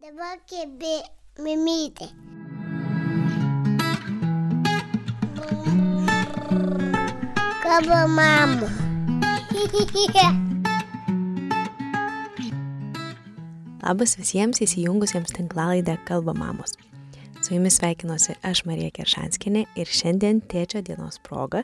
Dabar kėbė mimytė. Kaba mama. Labas visiems įsijungusiems tinklalaidę Kalba mamos. Su jumis sveikinuosi aš Marija Keršanskinė ir šiandien tėčio dienos proga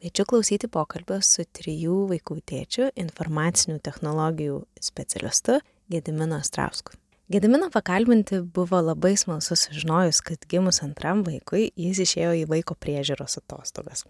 kviečiu klausyti pokalbio su trijų vaikų tėčiu, informacinių technologijų specialistu Gedimino Strausku. Gedimino pakalbinti buvo labai smalsu sužinojus, kad gimus antram vaikui jis išėjo į vaiko priežiūros atostogas.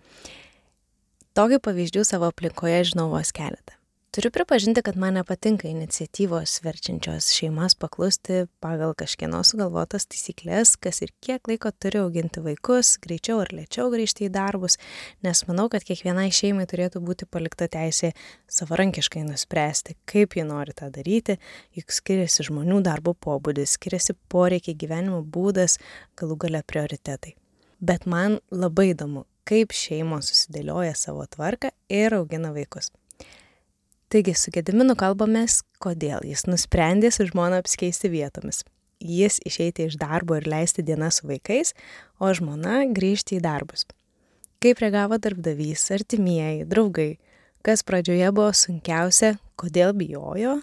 Tokių pavyzdžių savo aplinkoje žinau vos keletą. Turiu pripažinti, kad man nepatinka iniciatyvos verčiančios šeimas paklusti pagal kažkieno sugalvotas taisyklės, kas ir kiek laiko turi auginti vaikus, greičiau ar lėčiau grįžti į darbus, nes manau, kad kiekvienai šeimai turėtų būti palikta teisė savarankiškai nuspręsti, kaip ji nori tą daryti, juk skiriasi žmonių darbo pobūdis, skiriasi poreikiai gyvenimo būdas, galų gale prioritetai. Bet man labai įdomu, kaip šeimos susidėlioja savo tvarką ir augina vaikus. Taigi su Gediminu kalbamės, kodėl jis nusprendė su žmona apsikeisti vietomis. Jis išeiti iš darbo ir leisti dienas su vaikais, o žmona grįžti į darbus. Kaip reagavo darbdavys, artimieji, draugai, kas pradžioje buvo sunkiausia, kodėl bijojo,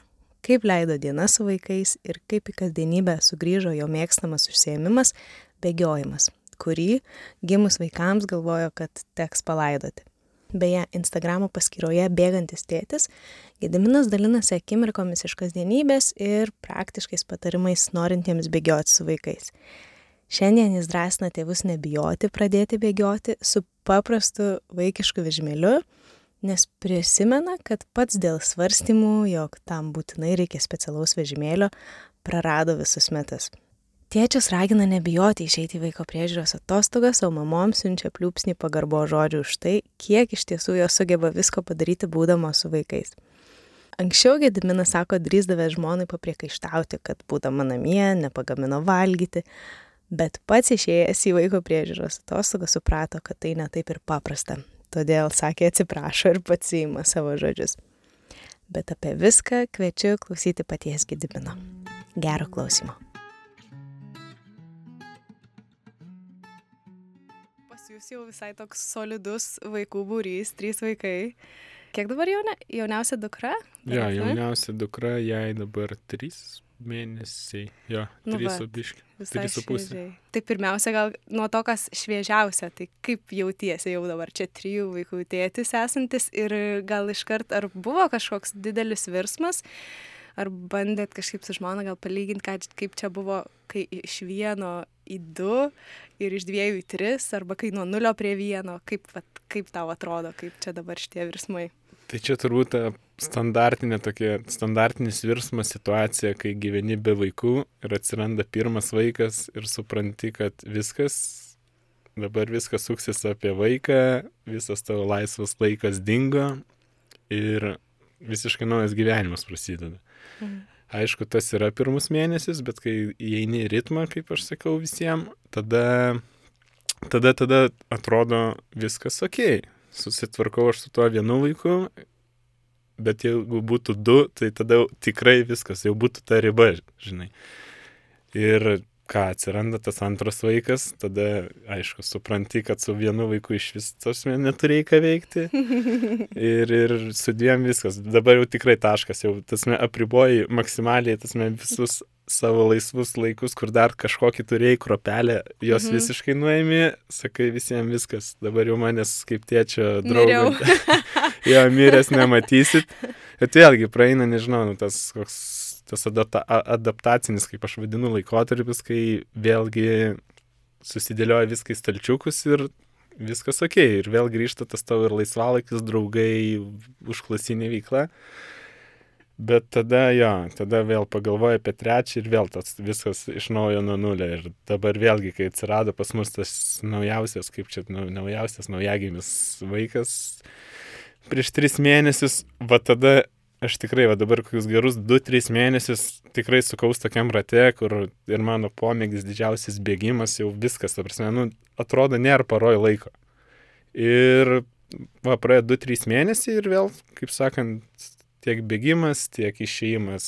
kaip leido dienas su vaikais ir kaip į kasdienybę sugrįžo jo mėgstamas užsiemimas - bėgiojimas, kurį gimus vaikams galvojo, kad teks palaidoti. Beje, Instagramo paskyroje bėgantis tėtis, Gediminas dalinasi akimirkomis iš kasdienybės ir praktiškais patarimais norintiems bėgioti su vaikais. Šiandien jis drąsina tėvus nebijoti pradėti bėgioti su paprastu vaikišku vežimėliu, nes prisimena, kad pats dėl svarstymų, jog tam būtinai reikia specialaus vežimėlio, prarado visus metus. Tėčias ragina nebijoti išeiti į vaiko priežiūros atostogas, o mamoms siunčia pliūpsnį pagarbo žodžių už tai, kiek iš tiesų jos sugeba visko padaryti būdamos su vaikais. Anksčiau Gediminas sako, drįsdavęs žmonai papriekaištauti, kad būdama namie nepagamino valgyti, bet pats išėjęs į vaiko priežiūros atostogą suprato, kad tai netaip ir paprasta. Todėl sakė atsiprašo ir pats įima savo žodžius. Bet apie viską kviečiu klausyti paties Gedimino. Gero klausimo. Jūs jau visai toks solidus vaikų būrys, trys vaikai. Kiek dabar jauna, jauniausia dukra? Jo, jauniausia dukra, jai dabar trys mėnesiai. Jo, Nu trys va, su biški. Visai Trys su pusė. Tai pirmiausia, gal nuo to, kas šviežiausia, tai kaip jautiesi jau dabar čia trijų vaikų tėtis esantis ir gal iškart ar buvo kažkoks didelis virsmas, ar bandėt kažkaip su žmona gal palyginti, ką- kaip čia buvo, kai iš vieno į du ir iš dviejų į tris, arba kai nuo nulio prie vieno, kaip, vat, kaip tau atrodo, kaip čia dabar šitie virsmai. Tai čia turbūt ta standartinė tokia, standartinis virsmas situacija, kai gyveni be vaikų ir atsiranda pirmas vaikas ir supranti, kad viskas, dabar viskas suksis apie vaiką, visas tavo laisvas laikas dingo ir visiškai naujas gyvenimas prasideda. Mhm. Aišku, tas yra pirmus mėnesius, bet kai įeini į ritmą, kaip aš sakau visiems, tada, tada, tada atrodo viskas ok. Susitvarkau aš su tuo vienu vaiku, bet jeigu būtų du, tai tada tikrai viskas, jau būtų ta riba, žinai. Ir ką atsiranda tas antras vaikas, tada, aišku, supranti, kad su vienu vaiku iš vis tos neturėjai ką veikti. Ir, ir su dviem viskas. Dabar jau tikrai taškas, jau tasme apriboji maksimaliai, tasme visus savo laisvus laikus, kur dar kažkokį turėjai kropelę, jos Mhm. visiškai nuėmė, sakai visiems viskas. Dabar jau manęs kaip tėčio draugo. jo, miręs nematysit. Bet vėlgi praeina, nežinau, nu, tas koks tas adapta, adaptacinis, kaip aš vadinu, laikotarpis, kai vėlgi susidėlioja viską į stalčiukus ir viskas ok. Ir vėl grįžta tas tavo ir laisvalaikis, draugai, užklasinė veikla. Bet tada jo, tada vėl pagalvoju apie trečią ir vėl tas viskas iš naujo nuo nulio. Ir dabar vėlgi, kai atsirado pas mus tas naujausias, kaip čia nau- naujausias naujagimis vaikas, prieš tris mėnesius, va tada aš tikrai, va dabar kokius gerus 2-3 mėnesius tikrai sukaus tokiam rate, kur ir mano pomėgis didžiausias bėgimas, jau viskas, ta prasme, nu, atrodo, nėra paroj laiko. Ir va, praėjo 2-3 mėnesiai ir vėl, kaip sakant, tiek bėgimas, tiek išėjimas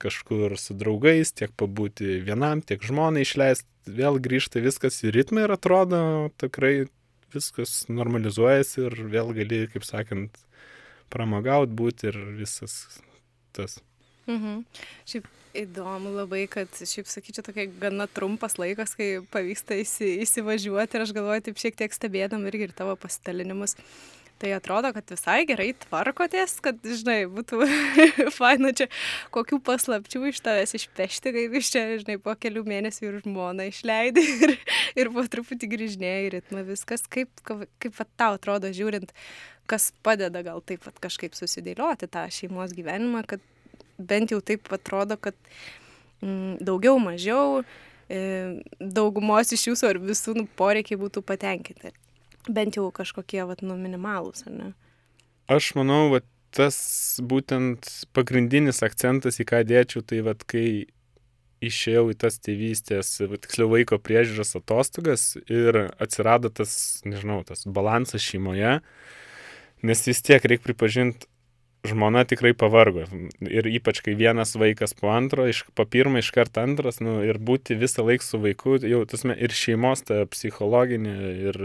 kažkur su draugais, tiek pabūti vienam, tiek žmonai išleisti, vėl grįžta viskas į ritmą ir atrodo tikrai viskas normalizuojasi ir vėl gali, kaip sakant, pramagaut būti ir visas tas. Mhm. Šiaip įdomu labai, kad šiaip sakyčiau, tokia gana trumpas laikas, kai pavyksta įsi, įsivažiuoti ir aš galvoju, taip šiek tiek stebėdam irgi ir tavo pasidalinimus. Tai atrodo, kad visai gerai tvarkotės, kad, žinai, būtų faina čia kokių paslapčių iš tavęs išpešti, kaip iš čia, žinai, po kelių mėnesių ir žmoną išleidai ir, ir po truputį grįžnėjai į ritmą viskas. Kaip, kaip va, tau atrodo, žiūrint, kas padeda gal taip pat kažkaip susidėlioti tą šeimos gyvenimą, kad bent jau taip atrodo, kad mm, daugiau, mažiau e, daugumos iš jūsų ar visų nu, poreikiai būtų patenkinti bent jau kažkokie, vat, nu, minimalūs, ar ne? Aš manau, vat, tas būtent pagrindinis akcentas, į ką dėčiau, tai vat, kai išėjau į tas tėvystės, tiksliau vaiko priežiūros atostogas ir atsirado tas, nežinau, tas balansas šeimoje, nes vis tiek reikia pripažinti, žmona tikrai pavargo. Ir ypač, kai vienas vaikas po antro, iš, po pirmo iš karto antras, nu, ir būti visą laiką su vaiku, jau, tasme, ir šeimos, ta psichologinė, ir,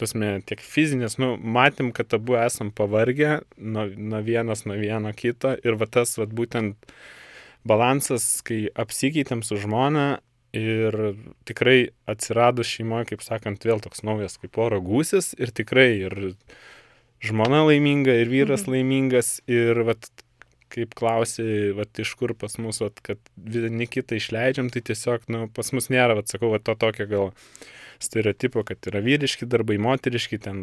tasme, tiek fizinės, nu, matėm, kad abu esam pavargę nuo, nuo vienas, nuo vieno kito. Ir va tas, va būtent balansas, kai apsikeitėm su žmona, Ir tikrai atsirado šeimoje, kaip sakant, vėl toks naujas kaip oro gūsis ir tikrai ir žmona laiminga ir vyras mhm. laimingas ir vat, kaip klausi, vat, iš kur pas mus, vat, kad vieni kitą išleidžiam, tai tiesiog, nu, pas mus nėra, vat, sakau, vat, to tokio gal stereotipo, kad yra vyriški darbai, moteriški, ten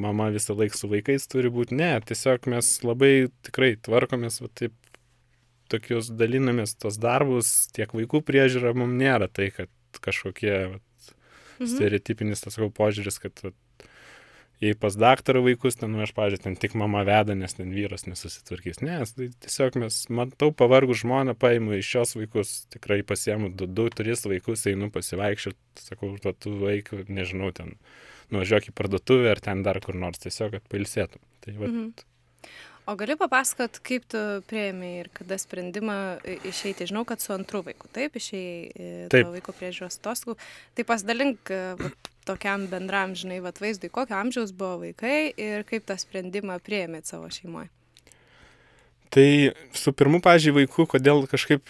mama visą laiką su vaikais turi būti. Ne, tiesiog mes labai tikrai tvarkomės, vat, taip, tokius dalinamės tos darbus, tiek vaikų priežiūra mums nėra tai, kad kažkokie vat, mhm. stereotipinis, tas sakau, požiūris, kad vat, jei pas daktarą vaikus, ten, nu, aš, pažiūrėjau, ten tik mama veda, nes ten vyras nesusitvarkys. Ne, tai tiesiog mes, matau, pavargų žmoną, paimu iš šios vaikus, tikrai pasiemu du, du, tris vaikus, einu pasivaikščioti, sakau, tu, tu vaikų, nežinau, ten nuvažiuok į parduotuvę ar ten dar kur nors, tiesiog, kad pailsėtum. Tai, va, mhm. O gali papasakot, kaip tu prieimi ir kada sprendimą išeiti? Žinau, kad su antru vaiku, taip, išėjai to vaiko priežiūros atostogų. Tai pasidalink tokiam bendram, žinai, vat vaizdui, kokio amžiaus buvo vaikai ir kaip tą sprendimą prieimėt savo šeimoje? Tai su pirmu, pažiūrėjau, vaiku, kodėl kažkaip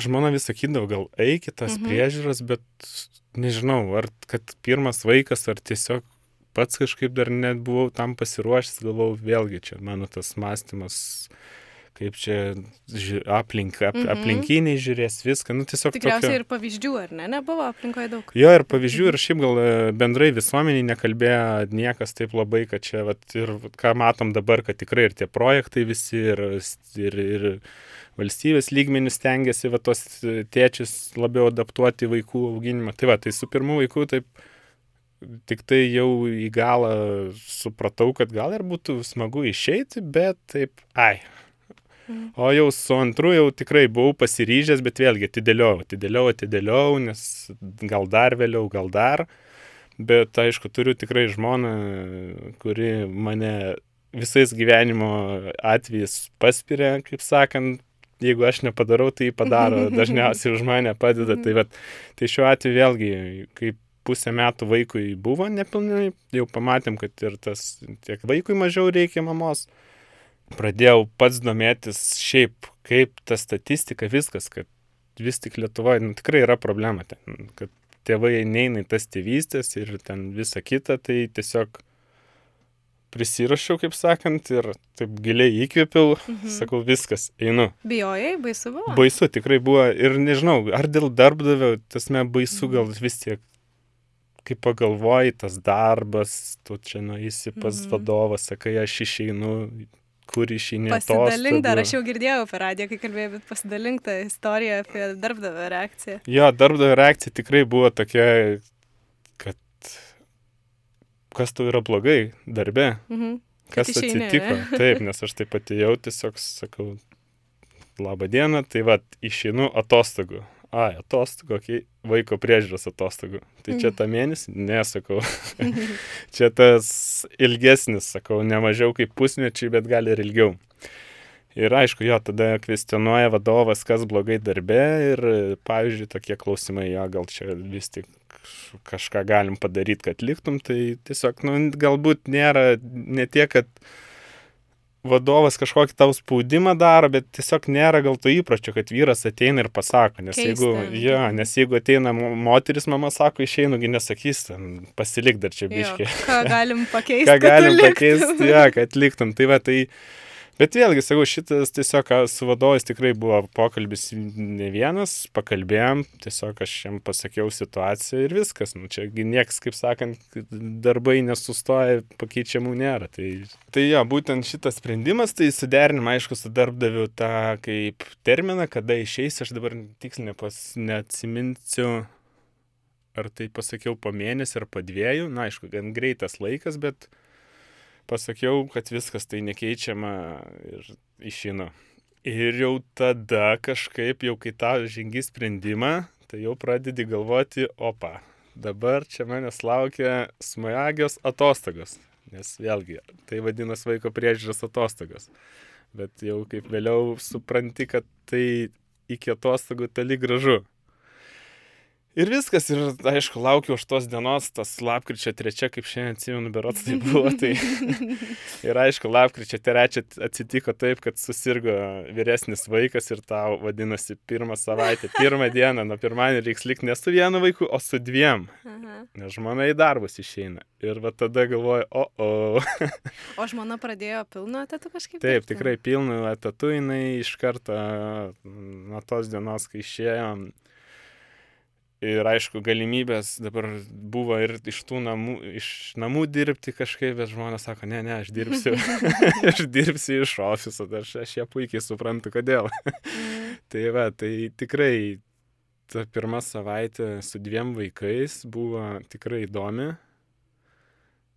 žmona vis sakydavo, gal eikit tas mhm. priežiūros, bet nežinau, ar kad pirmas vaikas, ar tiesiog pats kažkaip dar net buvau tam pasiruošęs, galvau, vėlgi čia mano tas mąstymas, kaip čia ži, aplink, ap, mm -hmm. aplinkiniai žiūrės viską. Nu, tiesiog Tikriausiai tokio... ir pavyzdžių, ar ne? Nebuvo aplinkoje daug. Jo, ir pavyzdžių, ir šiaip gal e, bendrai visuomeniai nekalbėjo niekas taip labai, kad čia, vat, ir ką matom dabar, kad tikrai ir tie projektai visi, ir, ir, ir valstybės lygmenis tengiasi va, tos tėčius labiau adaptuoti vaikų auginimą. Tai va, tai su pirmu vaiku taip tik tai jau į galą supratau, kad gal ir būtų smagu išeiti, bet taip, ai. Mhm. O jau su antru jau tikrai buvau pasiryžęs, bet vėlgi atidėliau, atidėliau, atidėliau, nes gal dar vėliau, gal dar. Bet aišku, turiu tikrai žmoną, kuri mane visais gyvenimo atvejais paspiria, kaip sakant, jeigu aš nepadarau, tai padaro, dažniausiai už mane padeda. Tai, vat, tai šiuo atveju vėlgi, kaip pusę metų vaikui buvo nepilnai, jau pamatėm, kad ir tas tiek vaikui mažiau reikia mamos. Pradėjau pats domėtis šiaip, kaip ta statistika, viskas, kad vis tik Lietuvoje nu, tikrai yra problema ten, kad tėvai neina į tas tėvystės ir ten visa kita, tai tiesiog prisirašiau, kaip sakant, ir taip giliai įkvėpiau, mhm. sakau, viskas, einu. Bijojai, baisu buvo? Baisu tikrai buvo ir nežinau, ar dėl darbdavio, tasme baisu gal vis tiek kai pagalvoji, tas darbas, tu čia nueisi pas -hmm. vadovą, sakai, aš išeinu, kur išeini. Pasidalink dar, aš jau girdėjau per radiją, kai kalbėjau, bet pasidalink tą istoriją apie darbdavio reakciją. Jo, darbdavio reakcija tikrai buvo tokia, kad kas tau yra blogai darbe, -hmm. kas išeini, atsitiko. Ne? Taip, nes aš taip atėjau, tiesiog sakau, labą dieną, tai va, išeinu atostogų ai, atostogų, okay, vaiko priežiūros atostogų. Tai čia tą mėnesį? Nesakau. čia tas ilgesnis, sakau, ne mažiau kaip pusmečiai, bet gali ir ilgiau. Ir aišku, jo, tada kvestionuoja vadovas, kas blogai darbe ir, pavyzdžiui, tokie klausimai, jo, gal čia vis tik kažką galim padaryti, kad liktum, tai tiesiog, nu, galbūt nėra ne tiek, kad vadovas kažkokį tau spaudimą daro, bet tiesiog nėra gal to įpročio, kad vyras ateina ir pasako, nes, Keista. jeigu, ja, nes jeigu ateina mo- moteris, mama sako, išeinugi nesakys, pasilik dar čia Jo, biški. ką galim pakeisti? Ką galim pakeisti, ja, kad liktum. Tai va, tai, bet vėlgi, sakau, šitas tiesiog su vadovais tikrai buvo pokalbis ne vienas, pakalbėjom, tiesiog aš jam pasakiau situaciją ir viskas. Nu, čia nieks, kaip sakant, darbai nesustoja, pakeičiamų nėra. Tai, tai jo, būtent šitas sprendimas, tai suderinim, aišku, su darbdaviu tą kaip terminą, kada išeis, aš dabar tiksliai neatsiminsiu. Ar tai pasakiau po mėnesį ar po dviejų, na aišku, gan greitas laikas, bet pasakiau, kad viskas tai nekeičiama ir išino. Ir jau tada kažkaip, jau kai tau žengi sprendimą, tai jau pradedi galvoti, opa, dabar čia manęs laukia smagios atostogos. Nes vėlgi, tai vadinasi vaiko priežiūros atostogos. Bet jau kaip vėliau supranti, kad tai iki atostogų toli gražu. Ir viskas, ir aišku, laukiu už tos dienos, tas lapkričio trečia, kaip šiandien atsimenu, berots tai buvo. Tai... ir aišku, lapkričio trečia atsitiko taip, kad susirgo vyresnis vaikas ir tau vadinasi pirmą savaitę, pirmą dieną, nuo pirmadienio reiks likti ne su vienu vaiku, o su dviem, Aha. nes žmona į darbus išeina. Ir va tada galvoju, o, o. O žmona pradėjo pilnu etatų kažkaip? Taip, tikrai pilnu etatu jinai iš karto mm, nuo tos dienos, kai išėjom. Ir aišku, galimybės dabar buvo ir iš tų namų, iš namų dirbti kažkaip, bet žmonės sako, ne, ne, aš dirbsiu, aš dirbsiu iš ofiso, tai aš, aš ją puikiai suprantu, kodėl. Mm. tai va, tai tikrai ta pirma savaitė su dviem vaikais buvo tikrai įdomi.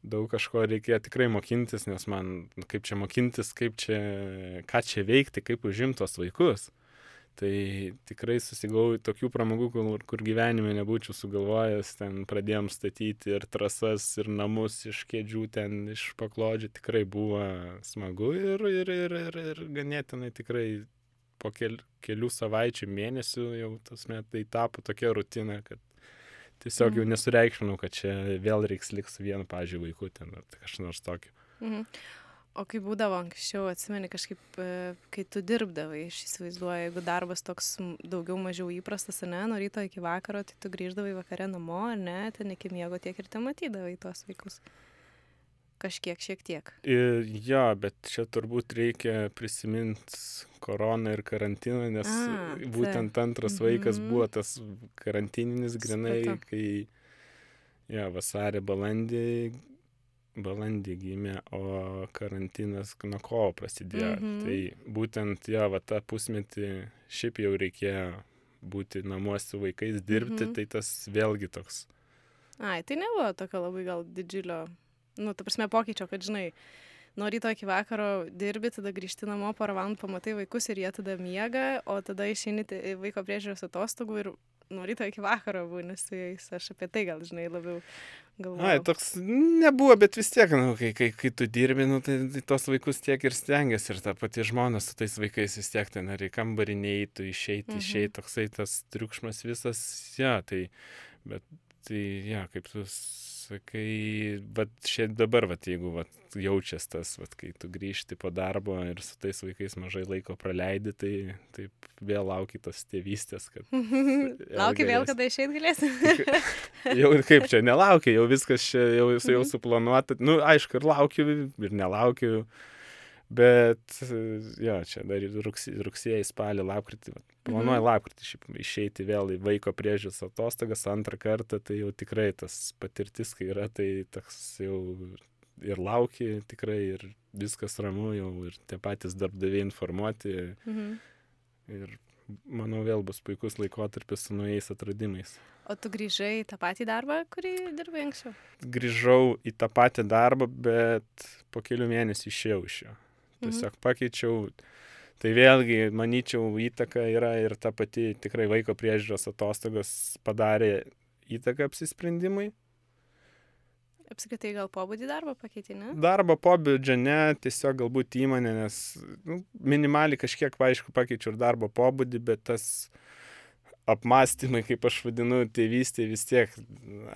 Daug kažko reikėjo tikrai mokintis, nes man, nu, kaip čia mokintis, kaip čia, ką čia veikti, kaip užimti tos vaikus. Tai tikrai susigau tokių pramogų, kur, kur gyvenime nebūčiau sugalvojęs, ten pradėjom statyti ir trasas, ir namus iš kėdžių, ten iš paklodžių, tikrai buvo smagu ir, ir, ir, ir, ir ganėtinai tikrai po kel, kelių savaičių, mėnesių jau tas metai tapo tokia rutina, kad tiesiog jau Mhm. nesureikšminau, kad čia vėl reiks liks vienu, pažiūrėjau, vaiku ten ar kažkas nors tokio. Mhm. O kaip būdavo anksčiau, atsimeni kažkaip, e, kai tu dirbdavai, aš įsivaizduoju, jeigu darbas toks daugiau mažiau įprastas, ar ne, nuo ryto iki vakaro, tai tu grįždavai vakare namo, ar ne, ten iki miego tiek ir te matydavai tuos vaikus. Kažkiek, šiek tiek. Ir jo, bet čia turbūt reikia prisiminti koroną ir karantiną, nes A, būtent antras vaikas Mhm. buvo tas karantininis grinai, kai jo, vasarį, balandį, balandį gimė, o karantinas nuo kovo prasidėjo. Mhm. Tai būtent jo, va tą pusmetį šiaip jau reikėjo būti namuose su vaikais, dirbti, Mhm. tai tas vėlgi toks Ai, tai nebuvo tokio labai gal didžiulio, nu, ta prasme, pokyčio, kad, žinai, nuo ryto iki vakaro dirbi, tada grįžti namo, porą valandų pamatai vaikus ir jie tada miega, o tada išeini vaiko priežiūros atostogų ir nuo ryto iki vakaro būni su jais. Aš apie tai gal, žinai, labiau galvoju. Ai, toks nebuvo, bet vis tiek, nu, kai, kai, kai tu dirbi, nu, tai, tai tos vaikus tiek ir stengiasi ir ta pati žmona su tais vaikais vis tiek ten ar į kambarį neįtų, išeiti, mhm. išeiti, toksai tas triukšmas visas, ja, tai, bet, tai, ja, kaip tu sakai, bet šiandien dabar, vat, jeigu vat, jaučias tas, vat, kai tu grįžti po darbo ir su tais vaikais mažai laiko praleidi, tai taip vėl lauki tos tėvystės, kad Lauki vėl, kada išeit galėsi. jau kaip čia, nelaukiu, jau viskas čia jau, jau Mhm. suplanuota. Nu, aišku, ir laukiu, ir nelaukiu. Bet, jo, čia dar rugsėjai, spalį, lapkritį. vat, Planuoju Mhm. lapkritį šiaip išeiti vėl į vaiko priežiūros atostogas antrą kartą, tai jau tikrai tas patirtis, kai yra, tai toks jau ir lauki tikrai, ir viskas ramu jau, ir tie patys darbdaviai informuoti. Mhm. Ir manau, vėl bus puikus laikotarpis su naujais atradimais. O tu grįžai į tą patį darbą, kurį dirbai anksčiau? grįžau į tą patį darbą, bet po kelių mėnesių išėjau iš jo. Mhm. Tiesiog pakeičiau. Tai vėlgi, manyčiau, įtaka yra ir ta pati tikrai vaiko priežiūros atostogos padarė įtaką apsisprendimui. Apskritai gal pobūdį darbo pakeitė, ne? Darbo pobūdžio ne, tiesiog galbūt įmonė, nes nu, minimaliai kažkiek, aišku, pakeičiau ir darbo pobūdį, bet tas apmąstymai, kaip aš vadinu, tėvystė vis tiek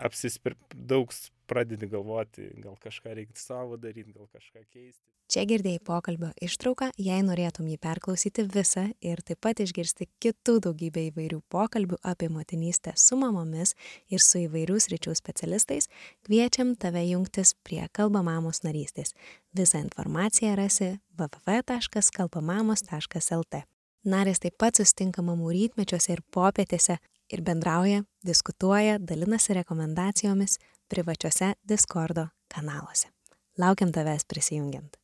apsispir daug pradedi galvoti, gal kažką reikia savo daryti, gal kažką keisti. Čia girdėjai pokalbio ištrauką, jei norėtum jį perklausyti visą ir taip pat išgirsti kitų daugybę įvairių pokalbių apie motinystę su mamomis ir su įvairių sričių specialistais, kviečiam tave jungtis prie Kalbamamos narystės. Visą informaciją rasi www.kalbamamos.lt. Narės taip pat sustinka mamų rytmečiuose ir popietėse ir bendrauja, diskutuoja, dalinasi rekomendacijomis privačiuose Discordo kanaluose. Laukiam tavęs prisijungiant.